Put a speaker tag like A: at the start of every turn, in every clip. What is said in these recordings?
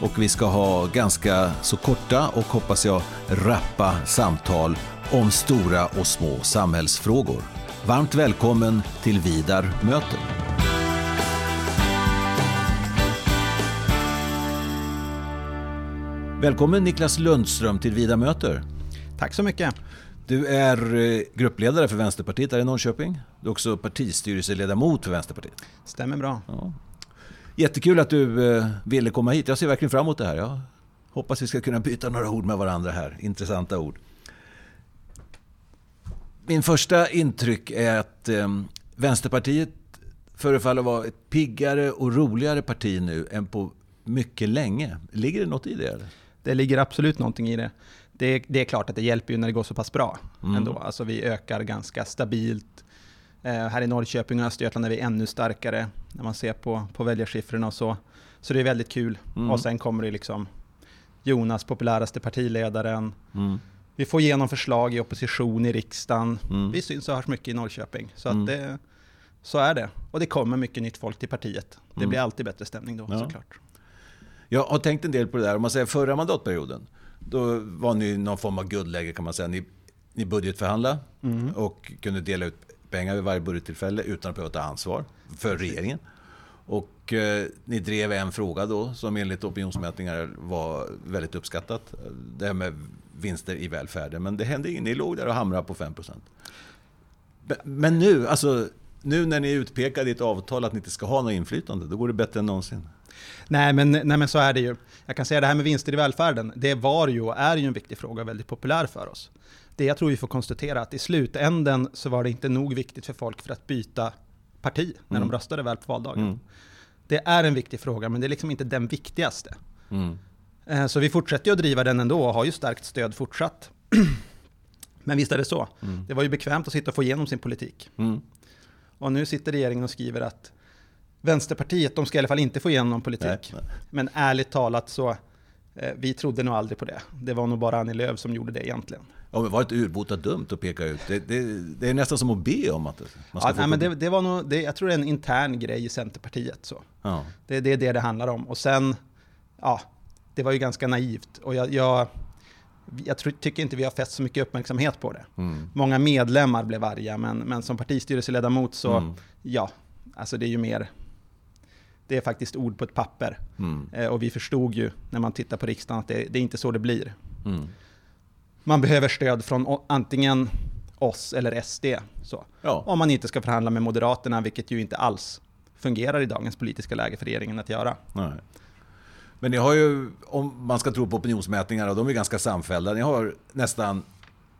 A: och vi ska ha ganska så korta och hoppas jag rappa samtal om stora och små samhällsfrågor. Varmt välkommen till Vidar möter. Välkommen Niklas Lundström till Vida möter.
B: Tack så mycket.
A: Du är eh, gruppledare för Vänsterpartiet här i Norrköping. Du är också partistyrelseledamot för Vänsterpartiet.
B: Stämmer bra.
A: Ja. Jättekul att du eh, ville komma hit. Jag ser verkligen fram emot det här. Jag hoppas vi ska kunna byta några ord med varandra här. Intressanta ord. Min första intryck är att eh, Vänsterpartiet förefaller vara ett piggare och roligare parti nu än på mycket länge. Ligger det något i det? Eller?
B: Det ligger absolut någonting i det. Det, det är klart att det hjälper ju när det går så pass bra mm. ändå. Alltså vi ökar ganska stabilt. Eh, här i Norrköping och Östergötland är vi ännu starkare när man ser på, på väljarsiffrorna och så. Så det är väldigt kul. Mm. Och sen kommer det liksom Jonas, populäraste partiledaren. Mm. Vi får igenom förslag i opposition i riksdagen. Mm. Vi syns och hörs mycket i Norrköping. Så, att mm. det, så är det. Och det kommer mycket nytt folk till partiet. Det mm. blir alltid bättre stämning då ja. såklart.
A: Jag har tänkt en del på det där. Om man säger förra mandatperioden, då var ni någon form av guldläge kan man säga. Ni, ni budgetförhandlade mm. och kunde dela ut pengar vid varje budgettillfälle utan att behöva ta ansvar för regeringen. Och eh, ni drev en fråga då som enligt opinionsmätningar var väldigt uppskattat. Det här med vinster i välfärden. Men det hände inget. Ni låg där och hamrade på 5% Men nu, alltså, nu när ni är utpekade i ett avtal att ni inte ska ha något inflytande, då går det bättre än någonsin.
B: Nej men, nej, men så är det ju. Jag kan säga det här med vinster i välfärden, det var ju och är ju en viktig fråga, väldigt populär för oss. Det jag tror vi får konstatera att i slutänden så var det inte nog viktigt för folk för att byta parti när mm. de röstade väl på valdagen. Mm. Det är en viktig fråga, men det är liksom inte den viktigaste. Mm. Eh, så vi fortsätter att driva den ändå och har ju starkt stöd fortsatt. Men visst är det så. Mm. Det var ju bekvämt att sitta och få igenom sin politik. Mm. Och nu sitter regeringen och skriver att Vänsterpartiet, de ska i alla fall inte få igenom politik. Nej, nej. Men ärligt talat så, vi trodde nog aldrig på det. Det var nog bara Annie Lööf som gjorde det egentligen.
A: Ja, men var det urbota dumt att peka ut? Det, det, det, är nästan som att be om att
B: man ska ja, få... Nej, men det, det, var nog, det, jag tror det är en intern grej i Centerpartiet. Så. Ja. Det, det är det det handlar om. Och sen, ja, det var ju ganska naivt. Och jag, jag, jag tror, tycker inte vi har fäst så mycket uppmärksamhet på det. Mm. Många medlemmar blev arga, men, men som partistyrelseledamot så, mm. ja, alltså det är ju mer det är faktiskt ord på ett papper. Mm. Eh, och vi förstod ju när man tittar på riksdagen att det, det är inte så det blir. Mm. Man behöver stöd från antingen oss eller SD. Så. Ja. Om man inte ska förhandla med Moderaterna, vilket ju inte alls fungerar i dagens politiska läge för regeringen att göra. Nej.
A: Men ni har ju, om man ska tro på opinionsmätningar, och de är ganska samfällda, ni har nästan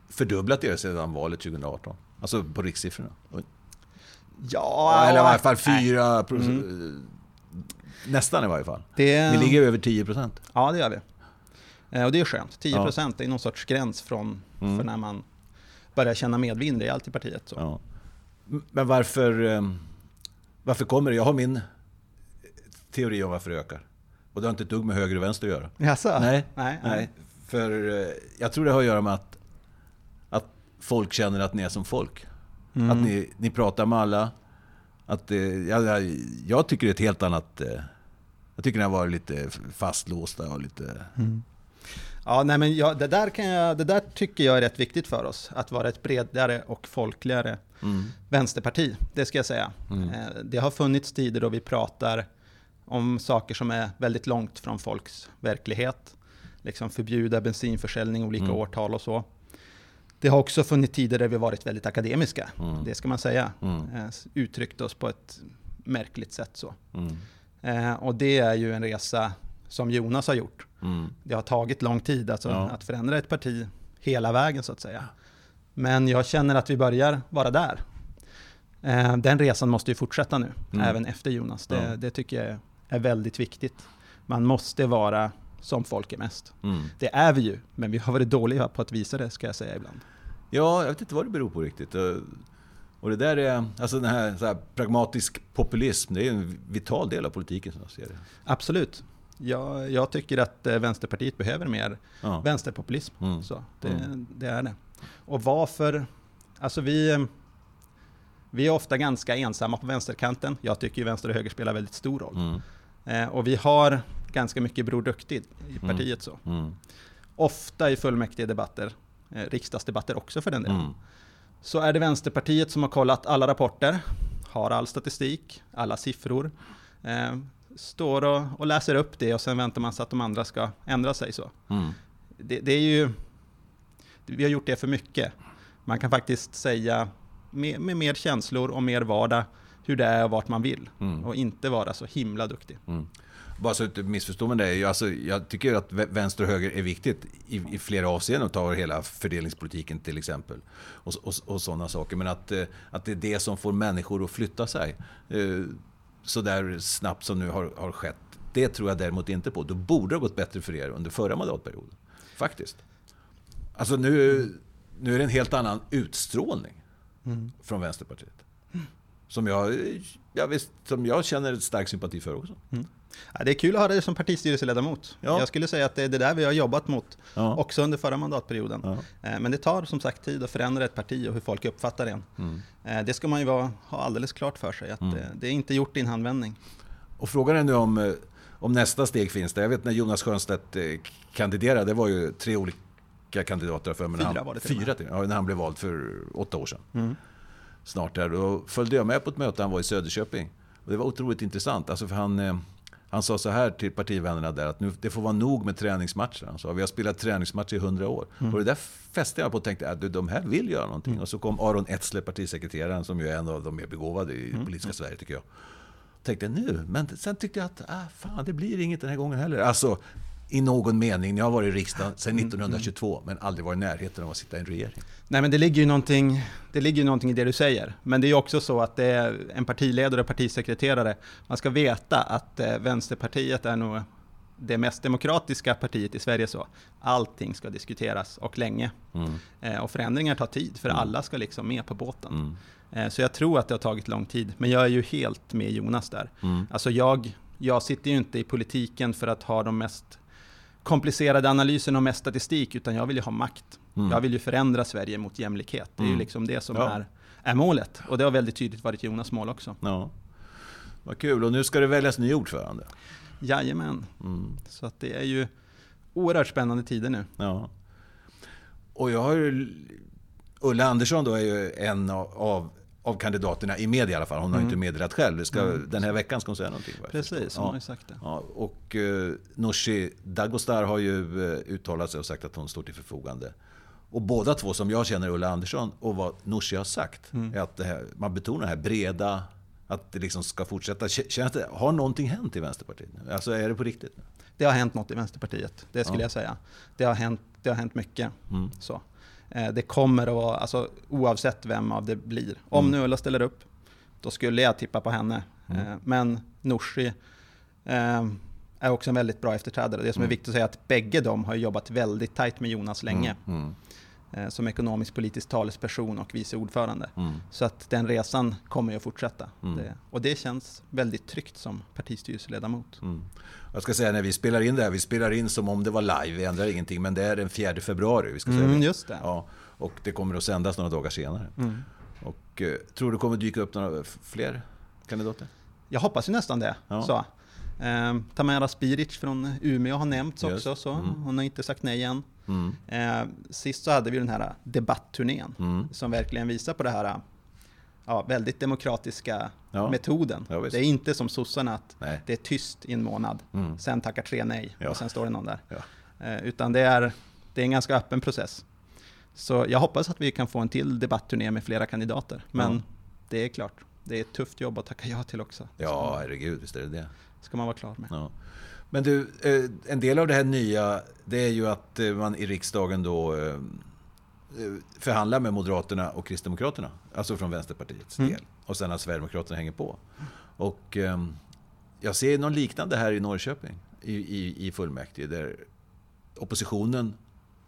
A: fördubblat er sedan valet 2018. Alltså på rikssiffrorna.
B: Ja,
A: eller i alla fall fyra mm. Nästan i varje fall. Det... Ni ligger över 10 procent.
B: Ja, det gör vi. Eh, och det är skönt. 10 procent ja. är någon sorts gräns från mm. för när man börjar känna medvind rejält i partiet. Så. Ja.
A: Men varför, ehm, varför kommer det? Jag har min teori om varför det ökar. Och det har inte ett dugg med höger och vänster att göra.
B: Jaså?
A: Nej, nej, nej. För eh, jag tror det har att göra med att, att folk känner att ni är som folk. Mm. Att ni, ni pratar med alla. Att, eh, jag, jag, tycker det är ett helt annat... Eh, jag tycker den har varit lite fastlåsta och lite... Mm.
B: Ja, nej men jag, det, där kan jag, det där tycker jag är rätt viktigt för oss. Att vara ett bredare och folkligare mm. vänsterparti, det ska jag säga. Mm. Eh, det har funnits tider då vi pratar om saker som är väldigt långt från folks verklighet. Liksom förbjuda bensinförsäljning, olika mm. årtal och så. Det har också funnits tider där vi varit väldigt akademiska, mm. det ska man säga. Mm. Eh, uttryckt oss på ett märkligt sätt så. Mm. Eh, och det är ju en resa som Jonas har gjort. Mm. Det har tagit lång tid alltså, ja. att förändra ett parti hela vägen så att säga. Men jag känner att vi börjar vara där. Eh, den resan måste ju fortsätta nu, mm. även efter Jonas. Det, ja. det tycker jag är väldigt viktigt. Man måste vara som folk är mest.
A: Mm.
B: Det är vi ju, men vi har varit dåliga på att visa det ska jag säga ibland.
A: Ja, jag vet inte vad det beror på riktigt. Eh, Och det där är, alltså den här, här pragmatisk populism, det är en vital del av politiken som jag ser det.
B: Absolut. Jag, jag tycker att eh, Vänsterpartiet behöver mer
A: Ja.
B: vänsterpopulism.
A: Mm.
B: Så det,
A: Mm.
B: det är det. Och varför? Alltså vi, eh, vi är ofta ganska ensamma på vänsterkanten. Jag tycker ju vänster och höger spelar väldigt stor roll.
A: Mm.
B: Eh, och vi har ganska mycket Bror Duktig i
A: Mm.
B: partiet. så.
A: Mm.
B: Ofta i fullmäktige debatter, eh, riksdagsdebatter också för den delen.
A: Mm.
B: Så är det Vänsterpartiet som har kollat alla rapporter, har all statistik, alla siffror, eh, står och, och läser upp det och sen väntar man sig att de andra ska ändra sig. så.
A: Mm.
B: Det, det är ju, vi har gjort det för mycket. Man kan faktiskt säga med, med mer känslor och mer vardag hur det är och vart man vill.
A: Mm.
B: Och inte vara så himla duktig.
A: Mm. Bara så att du inte missförstår mig, det alltså, jag tycker att vä- vänster och höger är viktigt i, i flera avseenden. Ta hela fördelningspolitiken till exempel. Och, och, och sådana saker. Men att, eh, att det är det som får människor att flytta sig. Eh, så där snabbt som nu har, har skett. Det tror jag däremot inte på. Då borde det ha gått bättre för er under förra mandatperioden. Faktiskt. Alltså nu, nu är det en helt annan utstrålning från Vänsterpartiet. Som jag, jag, visst, som jag känner stark sympati för också.
B: Ja, det är kul att ha dig som partistyrelseledamot.
A: Ja.
B: Jag skulle säga att det är det där vi har jobbat mot
A: Ja.
B: också under förra mandatperioden.
A: Ja.
B: Eh, Men det tar som sagt tid att förändra ett parti och hur folk uppfattar en.
A: Mm.
B: Eh, Det ska man ju vara, ha alldeles klart för sig, att
A: Mm.
B: eh, det är inte gjort i en handvändning.
A: Och frågan är nu om, om nästa steg finns det. Jag vet när Jonas Sjöstedt kandiderade, det var ju tre olika kandidater för mig.
B: Fyra
A: han,
B: var det till.
A: Fyra till, ja, när han blev vald för åtta år sedan. Snart där. Då följde jag med på ett möte, han var i Söderköping. Och det var otroligt intressant. Alltså för han, eh, han sa så här till partivännerna där att nu, det får vara nog med träningsmatcher. Han sa vi har spelat träningsmatcher i hundra år.
B: Mm.
A: Och det där fäste jag på och tänkte att de här vill göra någonting.
B: Mm.
A: Och så kom Aron Etzler, partisekreteraren, som ju är en av de mer begåvade i
B: Mm.
A: politiska Sverige tycker jag. Tänkte nu, men sen tyckte jag att ah, fan, det blir inget den här gången heller. Alltså, i någon mening, ni har varit i riksdagen sedan
B: Mm.
A: 1922, men aldrig varit i närheten av att sitta i en regering.
B: Nej men det ligger ju någonting, det ligger ju någonting i det du säger. Men det är ju också så att det är en partiledare och partisekreterare. Man ska veta att eh, Vänsterpartiet är nog det mest demokratiska partiet i Sverige så. Allting ska diskuteras och länge.
A: Mm.
B: Eh, Och förändringar tar tid för
A: Mm.
B: alla ska liksom med på båten.
A: Mm.
B: Eh, Så jag tror att det har tagit lång tid. Men jag är ju helt med Jonas där.
A: Mm.
B: Alltså jag, jag sitter ju inte i politiken för att ha de mest komplicerade analyserna och mest statistik, utan jag vill ju ha makt.
A: Mm.
B: Jag vill ju förändra Sverige mot jämlikhet. Det är ju
A: Mm.
B: liksom det som
A: Ja.
B: är, är målet. Och det har väldigt tydligt varit Jonas mål också.
A: Ja. Vad kul. Och nu ska det väljas ny ordförande.
B: Jajamän.
A: Mm.
B: Så att det är ju oerhört spännande tider nu.
A: Ja. Och jag har ju... Ulla Andersson då är ju en av, av, kandidaterna i media i alla fall. Hon har
B: Mm.
A: inte meddelat själv. Ska,
B: Mm.
A: Den här veckan ska hon säga någonting.
B: Precis, hon
A: Ja.
B: har ju sagt det.
A: Ja, och uh, Nooshi Dagostar har ju eh, uttalat sig och sagt att hon står till förfogande. Och båda två som jag känner, Ulla Andersson och vad Nooshi har sagt,
B: Mm.
A: är att här, man betonar det här breda, att det liksom ska fortsätta. Känns det, har någonting hänt i Vänsterpartiet? Alltså är det på riktigt?
B: Det har hänt något i Vänsterpartiet, det skulle
A: Ja.
B: jag säga. Det har hänt, det har hänt mycket.
A: Mm.
B: Så. Eh, Det kommer att vara, alltså, oavsett vem av det blir. Om
A: Mm.
B: nu Ulla ställer upp, då skulle jag tippa på henne.
A: Mm.
B: Eh, Men Nooshi eh, är också en väldigt bra efterträdare. Det som är
A: Mm.
B: viktigt att säga är att bägge de har jobbat väldigt tajt med Jonas länge.
A: Mm.
B: Eh, Som ekonomisk politisk talesperson och vice ordförande.
A: Mm.
B: Så att den resan kommer ju att fortsätta.
A: Mm.
B: Det, och det känns väldigt tryggt som partistyrelseledamot.
A: Mm. Jag ska säga när vi spelar in det här, vi spelar in som om det var live, vi ändrar ingenting, men det är den 4 februari. Vi ska säga
B: Mm,
A: det.
B: just det.
A: Ja, och det kommer att sändas några dagar senare.
B: Mm.
A: Och eh, tror du kommer dyka upp några fler kandidater?
B: Jag hoppas ju nästan det.
A: Ja.
B: Så. Eh, Tamara Spiric från Umeå har nämnts
A: Just.
B: också, så.
A: Mm.
B: hon har inte sagt nej än.
A: Mm.
B: Eh, sist så hade vi den här debattturnén
A: Mm.
B: som verkligen visar på det här ja, väldigt demokratiska
A: Ja.
B: metoden.
A: Ja,
B: det är inte som sossarna att
A: Nej.
B: det är tyst i en månad,
A: Mm.
B: sen tackar tre nej och sen står det någon där. Eh, utan det är, det är en ganska öppen process. Så jag hoppas att vi kan få en till debattturné med flera kandidater. Men det är klart, det är ett tufft jobb att tacka ja till också.
A: Ja, herregud, visst är det det.
B: Ska man vara klar med.
A: Ja. Men du, eh, en del av det här nya, det är ju att eh, man i riksdagen då eh, förhandlar med Moderaterna och Kristdemokraterna. Alltså från Vänsterpartiets
B: Mm.
A: del. Och sen att Sverigedemokraterna hänger på. Och jag ser någon liknande här i Norrköping. i, i, i fullmäktige där oppositionen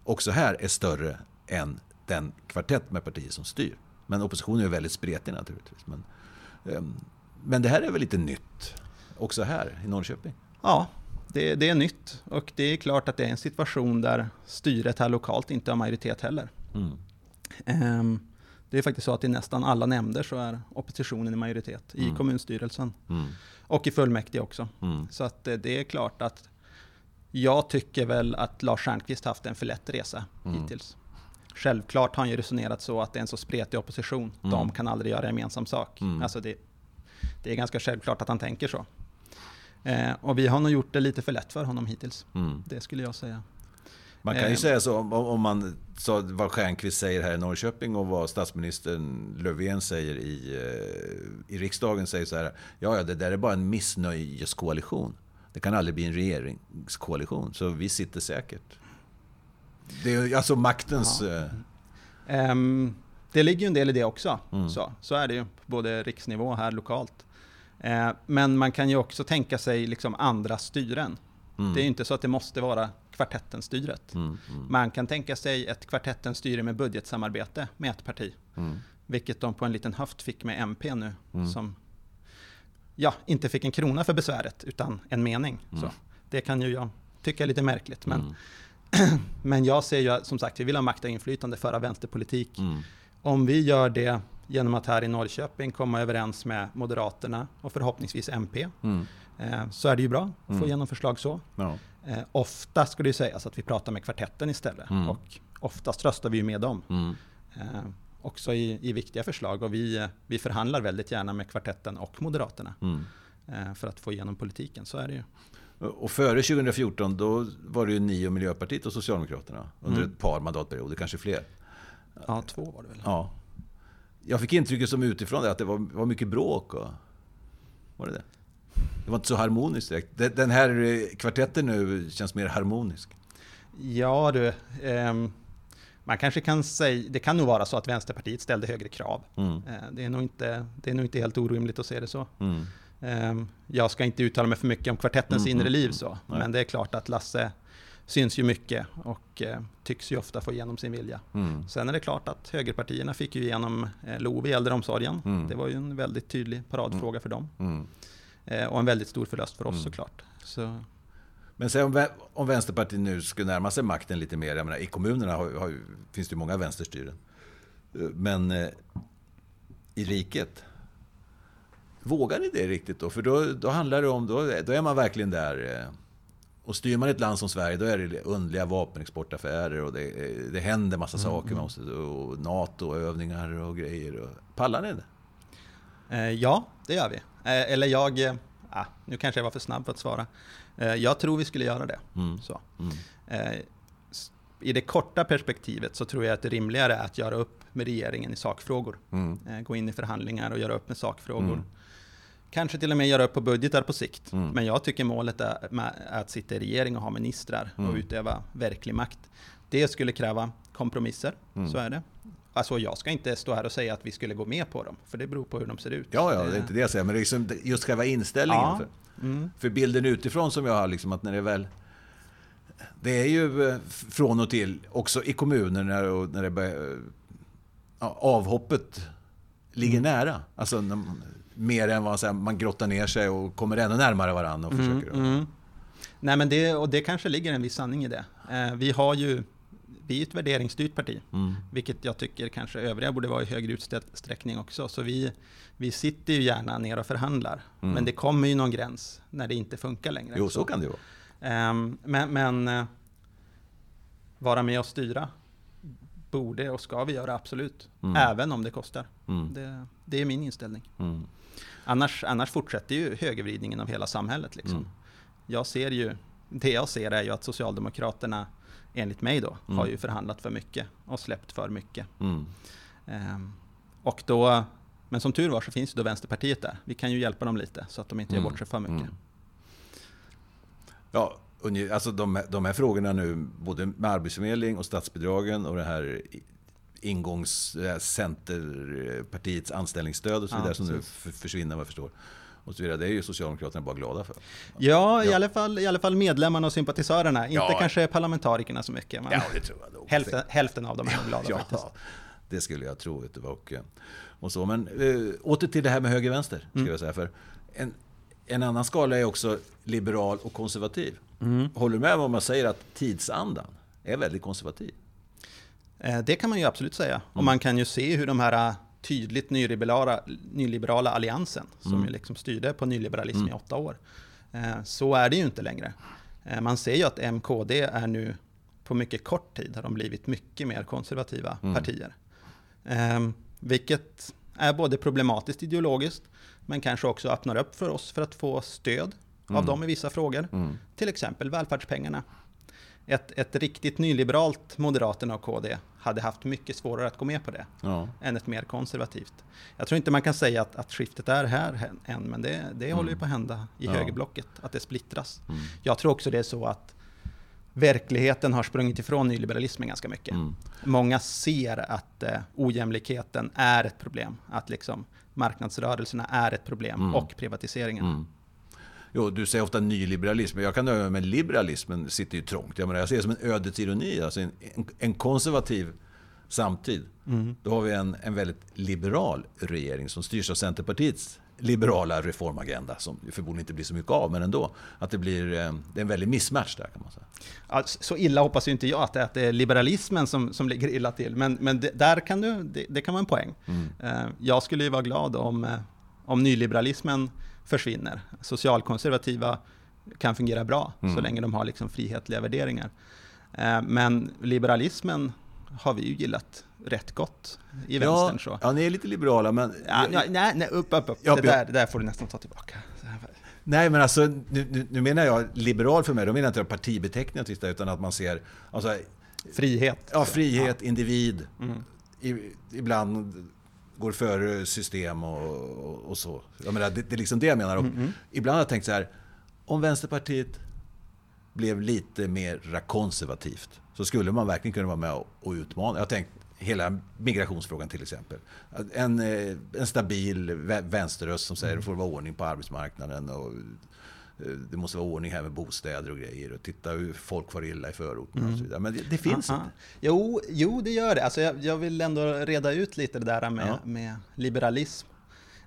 A: också här är större än den kvartett med partier som styr. Men oppositionen är väldigt spretig naturligtvis. Men, men det här är väl lite nytt också här i Norrköping?
B: Ja, det, det, är nytt och det är klart att det är en situation där styret här lokalt inte har majoritet heller. Mm. Um, det är faktiskt så att i nästan alla nämnder så är oppositionen i majoritet. I mm. kommunstyrelsen. Mm. Och i fullmäktige också. Mm. Så att det, det är klart att jag tycker väl att Lars Stjernkvist haft en för lätt resa mm. hittills. Självklart har han ju resonerat så att det är en så spretig opposition. Mm. De kan aldrig göra gemensam sak. Mm. Alltså det, det är ganska självklart att han tänker så. Eh, och vi har nog gjort det lite för lätt för honom hittills. Mm. Det skulle jag säga.
A: Man kan ju eh. säga så om, om man sa vad Stjernkvist säger här i Norrköping och vad statsministern Löfven säger i, eh, i riksdagen säger så här. Ja, ja, det där är bara en missnöjeskoalition. Det kan aldrig bli en regeringskoalition, så vi sitter säkert. Det är alltså maktens... Ja.
B: Um, det ligger ju en del i det också. Mm. Så, så är det ju, både riksnivå och här lokalt. Uh, men man kan ju också tänka sig liksom andra styren. Mm. Det är ju inte så att det måste vara kvartettenstyret. Mm, mm. Man kan tänka sig ett kvartettenstyre med budgetsamarbete med ett parti. Mm. Vilket de på en liten höft fick med MP nu. Mm. Som ja, inte fick en krona för besväret, utan en mening. Mm. Så det kan ju jag tycka är lite märkligt. Men, mm. men jag ser ju som sagt, vi vill ha makt och inflytande, föra vänsterpolitik. Mm. Om vi gör det genom att här i Norrköping komma överens med Moderaterna och förhoppningsvis MP, mm. eh, så är det ju bra att få mm. igenom förslag så. Ja. Eh, ofta ska det ju sägas att vi pratar med kvartetten istället mm. och oftast röstar vi ju med dem. Eh, också i, i viktiga förslag. Och vi, vi förhandlar väldigt gärna med kvartetten och Moderaterna mm. Eh, för att få igenom politiken. Så är det ju.
A: Och före 2014 då var det ju ni och Miljöpartiet och Socialdemokraterna under mm. ett par mandatperioder, kanske fler.
B: Ja, två var det väl.
A: Ja. Jag fick intrycket som utifrån det att det var, var mycket bråk. Och, var det det? Det var inte så harmoniskt direkt. Den här eh, kvartetten nu känns mer harmonisk.
B: Ja du, eh, man kanske kan säga, det kan nog vara så att Vänsterpartiet ställde högre krav. Mm. Eh, det, är nog inte, det är nog inte helt orimligt att se det så. Mm. Ehm, jag ska inte uttala mig för mycket om kvartettens mm. inre liv så, Nej. men det är klart att Lasse syns ju mycket och eh, tycks ju ofta få igenom sin vilja. Mm. Sen är det klart att högerpartierna fick ju igenom eh, LOV i äldreomsorgen. Mm. Det var ju en väldigt tydlig paradfråga för dem. Mm. och en väldigt stor förlust för oss mm. såklart. Så.
A: Men säg om, om Vänsterpartiet nu skulle närma sig makten lite mer. Jag menar, I kommunerna har, har, finns det många vänsterstyren. Men eh, i riket, vågar ni det riktigt då? För då, då handlar det om, då, då är man verkligen där. Och styr man ett land som Sverige, då är det underliga vapenexportaffärer och det, det händer massa mm, saker. Mm. Man måste, och NATO-övningar och grejer. Och, pallar ni det?
B: Eh, ja, det gör vi. Eh, eller jag, eh, ah, nu kanske jag var för snabb för att svara. Eh, jag tror vi skulle göra det. Mm. Så. Mm. Eh, I det korta perspektivet så tror jag att det rimligare är att göra upp med regeringen i sakfrågor. Mm. Eh, gå in i förhandlingar och göra upp med sakfrågor. Mm. Kanske till och med göra upp på budgetar på sikt. Mm. Men jag tycker målet är att sitta i regering och ha ministrar och mm. utöva verklig makt. Det skulle kräva kompromisser, så är det. Alltså jag ska inte stå här och säga att vi skulle gå med på dem, för det beror på hur de ser ut.
A: Ja, ja det är inte det jag säger, men liksom just själva inställningen. Ja. För, mm. för bilden utifrån som jag har, liksom, att när det väl... Det är ju eh, från och till, också i kommuner, när, när det börjar, ja, avhoppet ligger mm. nära. Alltså när, mer än vad här, man grottar ner sig och kommer ännu närmare varandra och mm, försöker. Mm.
B: Nej, men det, och det kanske ligger en viss sanning i det. Eh, vi har ju vi är ett värderingsstyrt parti, mm. vilket jag tycker kanske övriga borde vara i högre utsträckning också. Så vi, vi sitter ju gärna ner och förhandlar, mm. men det kommer ju någon gräns när det inte funkar längre.
A: Jo, så, kan det vara.
B: Um, men, men uh, vara med och styra borde och ska vi göra absolut, mm. även om det kostar. Mm. Det, det, är min inställning. Annars, annars fortsätter ju högervridningen av hela samhället. Liksom. Mm. Jag ser ju, det jag ser är ju att Socialdemokraterna enligt mig då, mm. har ju förhandlat för mycket och släppt för mycket. Mm. Um, och då, men som tur var så finns ju då Vänsterpartiet där. Vi kan ju hjälpa dem lite så att de inte gör mm. bort sig för mycket. Mm.
A: Ja, alltså de, de här frågorna nu, både med Arbetsförmedling och statsbidragen och det här ingångs Centerpartiets anställningsstöd och så vidare ja, som nu försvinner vad jag förstår. och så vidare. Det är ju Socialdemokraterna bara glada för.
B: Ja, i, Alla, fall, i alla fall medlemmarna och sympatisörerna. Inte
A: Ja.
B: kanske parlamentarikerna så mycket. Men
A: Ja, det tror jag
B: hälften, hälften av dem är glada
A: ja,
B: faktiskt.
A: det skulle jag tro. Och, eh, och så. Men eh, åter till det här med höger-vänster. Ska
B: Mm.
A: jag säga. För en, en annan skala är också liberal och konservativ.
B: Mm.
A: Håller du med om jag säger att tidsandan är väldigt konservativ?
B: Eh, Det kan man ju absolut säga.
A: Mm.
B: Och man kan ju se hur de här eh, tydligt nyliberala, nyliberala alliansen, som
A: Mm.
B: ju liksom styrde på nyliberalism i åtta år, eh, så är det ju inte längre. Man ser ju att MKD är nu, på mycket kort tid, har de blivit mycket mer konservativa
A: Mm.
B: partier. Eh, Vilket är både problematiskt ideologiskt, men kanske också öppnar upp för oss för att få stöd av
A: Mm.
B: dem i vissa frågor.
A: Mm.
B: Till exempel välfärdspengarna. Ett, ett riktigt nyliberalt Moderaterna och KD hade haft mycket svårare att gå med på det
A: Ja.
B: än ett mer konservativt. Jag tror inte man kan säga att, att skiftet är här än, men det, det håller ju på att hända i
A: Mm. Ja.
B: högerblocket, att det splittras.
A: Mm.
B: Jag tror också det är så att verkligheten har sprungit ifrån nyliberalismen ganska mycket.
A: Mm.
B: Många ser att eh, ojämlikheten är ett problem, att liksom marknadsrörelserna är ett problem
A: Mm.
B: och privatiseringen.
A: Jo, du säger ofta nyliberalism, jag kan nöja mig med liberalismen sitter ju trångt. Jag, menar, jag ser det som en ödets ironi, alltså en, en, konservativ samtid.
B: Mm.
A: Då har vi en, en väldigt liberal regering som styrs av Centerpartiets liberala reformagenda, som förmodligen inte blir så mycket av, men ändå. Att det blir eh, det är en väldig mismatch där kan man säga.
B: Ja, så illa hoppas ju inte jag att det, att det är liberalismen som, som ligger illa till, men, men det, där kan du, det, det kan vara en poäng.
A: Mm.
B: Eh, Jag skulle ju vara glad om, eh, om nyliberalismen försvinner. Socialkonservativa kan fungera bra så
A: Mm.
B: länge de har liksom frihetliga värderingar. Eh, Men liberalismen har vi ju gillat rätt gott i vänstern. Så.
A: Ja, ja, ni är lite liberala, men...
B: Ja, nej, nej, nej, upp, upp, upp.
A: Ja,
B: det,
A: ja.
B: där, det där får du nästan ta tillbaka.
A: Nej, men alltså, nu, nu, nu menar jag liberal för mig, då menar jag inte partibeteckningen sista, utan att man ser alltså,
B: Frihet.
A: ja, frihet, individ,
B: Mm.
A: i, ibland går före system och, och, och så. Jag menar, det, det är liksom det jag menar. Och
B: Mm,
A: Ibland har jag tänkt så här, om Vänsterpartiet blev lite mer konservativt så skulle man verkligen kunna vara med och, och utmana. Jag har tänkt hela migrationsfrågan till exempel. En, eh, en stabil vä- vänsterröst som säger att det får vara ordning på arbetsmarknaden och det måste vara ordning här med bostäder och grejer och titta hur folk far illa i förorterna och så vidare. Men det, det finns
B: Ah, ah.
A: inte.
B: Jo, jo, det gör det. Alltså jag, jag vill ändå reda ut lite det där med,
A: Ja.
B: med liberalism.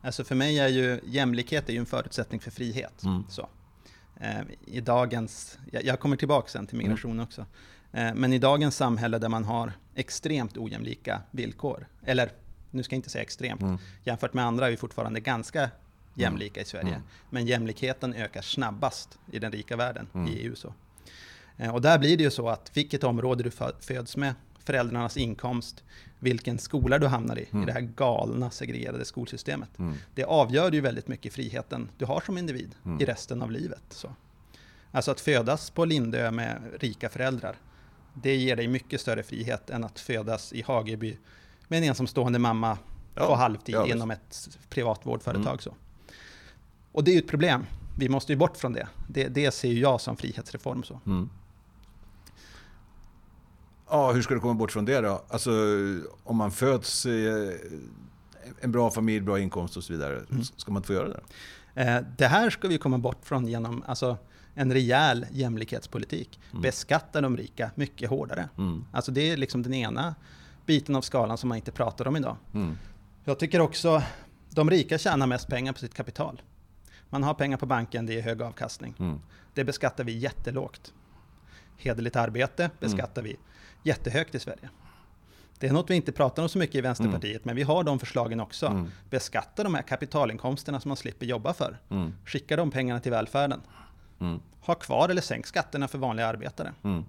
B: Alltså för mig är ju jämlikhet är ju en förutsättning för frihet.
A: Mm.
B: Så. Eh, I dagens, jag, jag kommer tillbaka sen till migration
A: Mm.
B: också. Eh, men i dagens samhälle där man har extremt ojämlika villkor, eller nu ska jag inte säga extremt,
A: Mm.
B: jämfört med andra är vi fortfarande ganska jämlika i Sverige.
A: Mm.
B: Men jämlikheten ökar snabbast i den rika världen,
A: Mm.
B: i EU. Så. Eh, Och där blir det ju så att vilket område du fö- föds med, föräldrarnas inkomst, vilken skola du hamnar i,
A: Mm.
B: i det här galna segregerade skolsystemet.
A: Mm.
B: Det avgör ju väldigt mycket friheten du har som individ
A: Mm.
B: i resten av livet. Så. Alltså att födas på Lindö med rika föräldrar, det ger dig mycket större frihet än att födas i Hageby med en ensamstående mamma
A: Ja,
B: på halvtid
A: ja,
B: inom ett privat vårdföretag.
A: Mm.
B: Så. Och det är ju ett problem. Vi måste ju bort från det. Det, det ser ju jag som frihetsreform. Så.
A: Mm. Ja, hur ska du komma bort från det då? Alltså, om man föds i en bra familj, bra inkomst och så vidare,
B: Mm.
A: ska man inte få göra det?
B: Eh, Det här ska vi komma bort från genom alltså, en rejäl jämlikhetspolitik.
A: Mm.
B: Beskatta de rika mycket hårdare.
A: Mm.
B: Alltså det är liksom den ena biten av skalan som man inte pratar om idag.
A: Mm.
B: Jag tycker också de rika tjänar mest pengar på sitt kapital. Man har pengar på banken, det är hög avkastning.
A: Mm.
B: Det beskattar vi jättelågt. Hederligt arbete beskattar vi jättehögt i Sverige. Det är något vi inte pratar om så mycket i Vänsterpartiet, men vi har de förslagen också.
A: Mm.
B: Beskatta de här kapitalinkomsterna som man slipper jobba för.
A: Mm.
B: Skicka de pengarna till välfärden.
A: Mm.
B: Ha kvar eller sänk skatterna för vanliga arbetare.
A: Mm.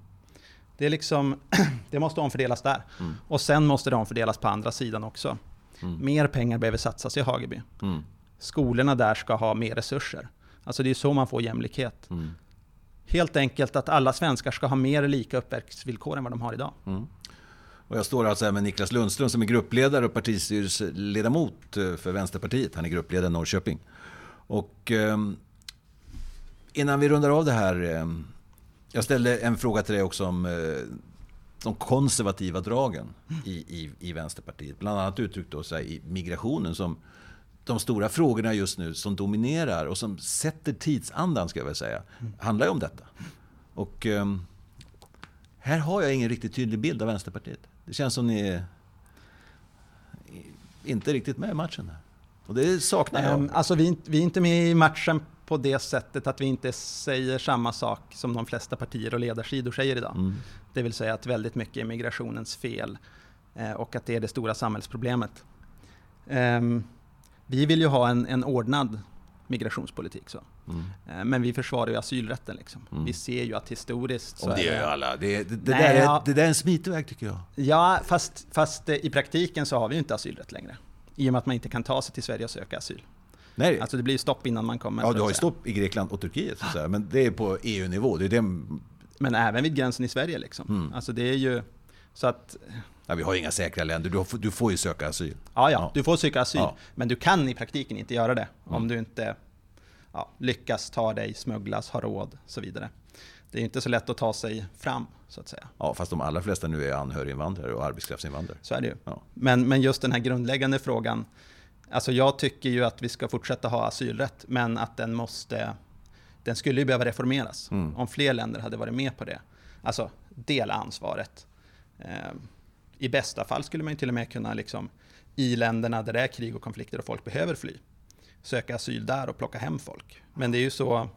B: Det, är liksom, det måste omfördelas där.
A: Mm.
B: Och sen måste det omfördelas på andra sidan också.
A: Mm.
B: Mer pengar behöver satsas i Hageby. Skolorna där ska ha mer resurser. Alltså det är så man får jämlikhet.
A: Mm.
B: Helt enkelt att alla svenskar ska ha mer lika uppväxtvillkor än vad de har idag.
A: Mm. Och jag står alltså här med Niklas Lundström som är gruppledare och partistyrelseledamot eh, för Vänsterpartiet. Han är gruppledare i Norrköping. Och ehm, innan vi rundar av det här. ehm, jag ställde en fråga till dig också om eh, de konservativa dragen i, i, i Vänsterpartiet. Bland annat uttryckt då, så här, i migrationen som de stora frågorna just nu som dominerar och som sätter tidsandan, ska jag väl säga, handlar ju om detta. Och um, här har jag ingen riktigt tydlig bild av Vänsterpartiet. Det känns som ni är inte riktigt med i matchen. Här. Och det saknar jag. Um,
B: alltså vi, vi är inte med i matchen på det sättet att vi inte säger samma sak som de flesta partier och ledarsidor säger idag. Mm. Det vill säga att väldigt mycket är migrationens fel eh, och att det är det stora samhällsproblemet. Um, vi vill ju ha en, en ordnad migrationspolitik. Så. Mm. Eh, men vi försvarar ju asylrätten. Liksom. Mm. Vi ser ju att historiskt...
A: Så det gör ju alla. Det, det, det, Nej, där är, ja, det där är en smitväg tycker jag.
B: Ja, fast, fast i praktiken så har vi ju inte asylrätt längre. I och med att man inte kan ta sig till Sverige och söka asyl. Nej. Alltså det blir ju stopp innan man kommer.
A: Ja, du har ju stopp i Grekland och Turkiet. Så. Men det är på EU-nivå. Det är det...
B: Men även vid gränsen i Sverige. Liksom. Mm. Alltså det är ju... Så att...
A: Ja, vi har inga säkra länder. Du, får, du får ju söka asyl.
B: Ja, ja, du får söka asyl. Ja. Men du kan i praktiken inte göra det mm. om du inte ja, lyckas ta dig, smugglas, ha råd och så vidare. Det är inte så lätt att ta sig fram, så att säga.
A: Ja, fast de allra flesta nu är anhöriginvandrare och arbetskraftsinvandrare.
B: Så är det ju. Ja. Men, men just den här grundläggande frågan, Alltså jag tycker ju att vi ska fortsätta ha asylrätt, men att den måste... Den skulle ju behöva reformeras mm. om fler länder hade varit med på det. Alltså dela ansvaret. Eh, I bästa fall skulle man ju till och med kunna, liksom, i länderna där det är krig och konflikter och folk behöver fly, söka asyl där och plocka hem folk. Men det är ju så,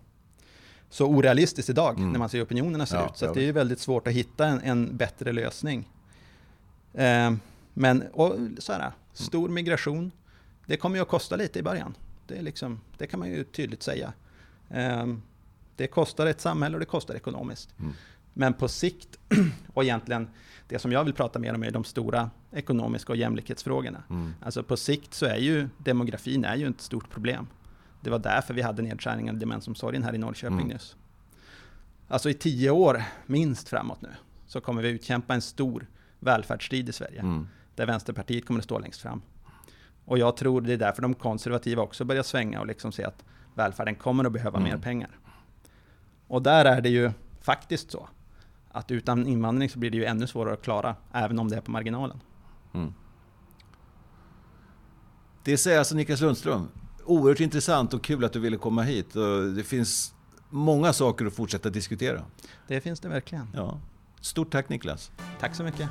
B: så orealistiskt idag mm. när man ser hur opinionerna ser ja, ut. Så det är ju väldigt svårt att hitta en, en bättre lösning. Eh, men och, så här, stor migration, det kommer ju att kosta lite i början. Det, liksom, det kan man ju tydligt säga. Um, det kostar ett samhälle och det kostar ekonomiskt. Mm. Men på sikt, och egentligen det som jag vill prata mer om är de stora ekonomiska och jämlikhetsfrågorna. Mm. Alltså på sikt så är ju demografin är ju ett stort problem. Det var därför vi hade nedskärningen i demensomsorgen här i Norrköping mm. nyss. Alltså i tio år minst framåt nu så kommer vi utkämpa en stor välfärdsstrid i Sverige. Mm. Där Vänsterpartiet kommer att stå längst fram. Och jag tror det är därför de konservativa också börjar svänga och liksom se att välfärden kommer att behöva mm. mer pengar. Och där är det ju faktiskt så att utan invandring så blir det ju ännu svårare att klara, även om det är på marginalen. Mm.
A: Det säger alltså Niklas Lundström. Oerhört intressant och kul att du ville komma hit. Det finns många saker att fortsätta diskutera.
B: Det finns det verkligen.
A: Ja. Stort tack Niklas.
B: Tack så mycket.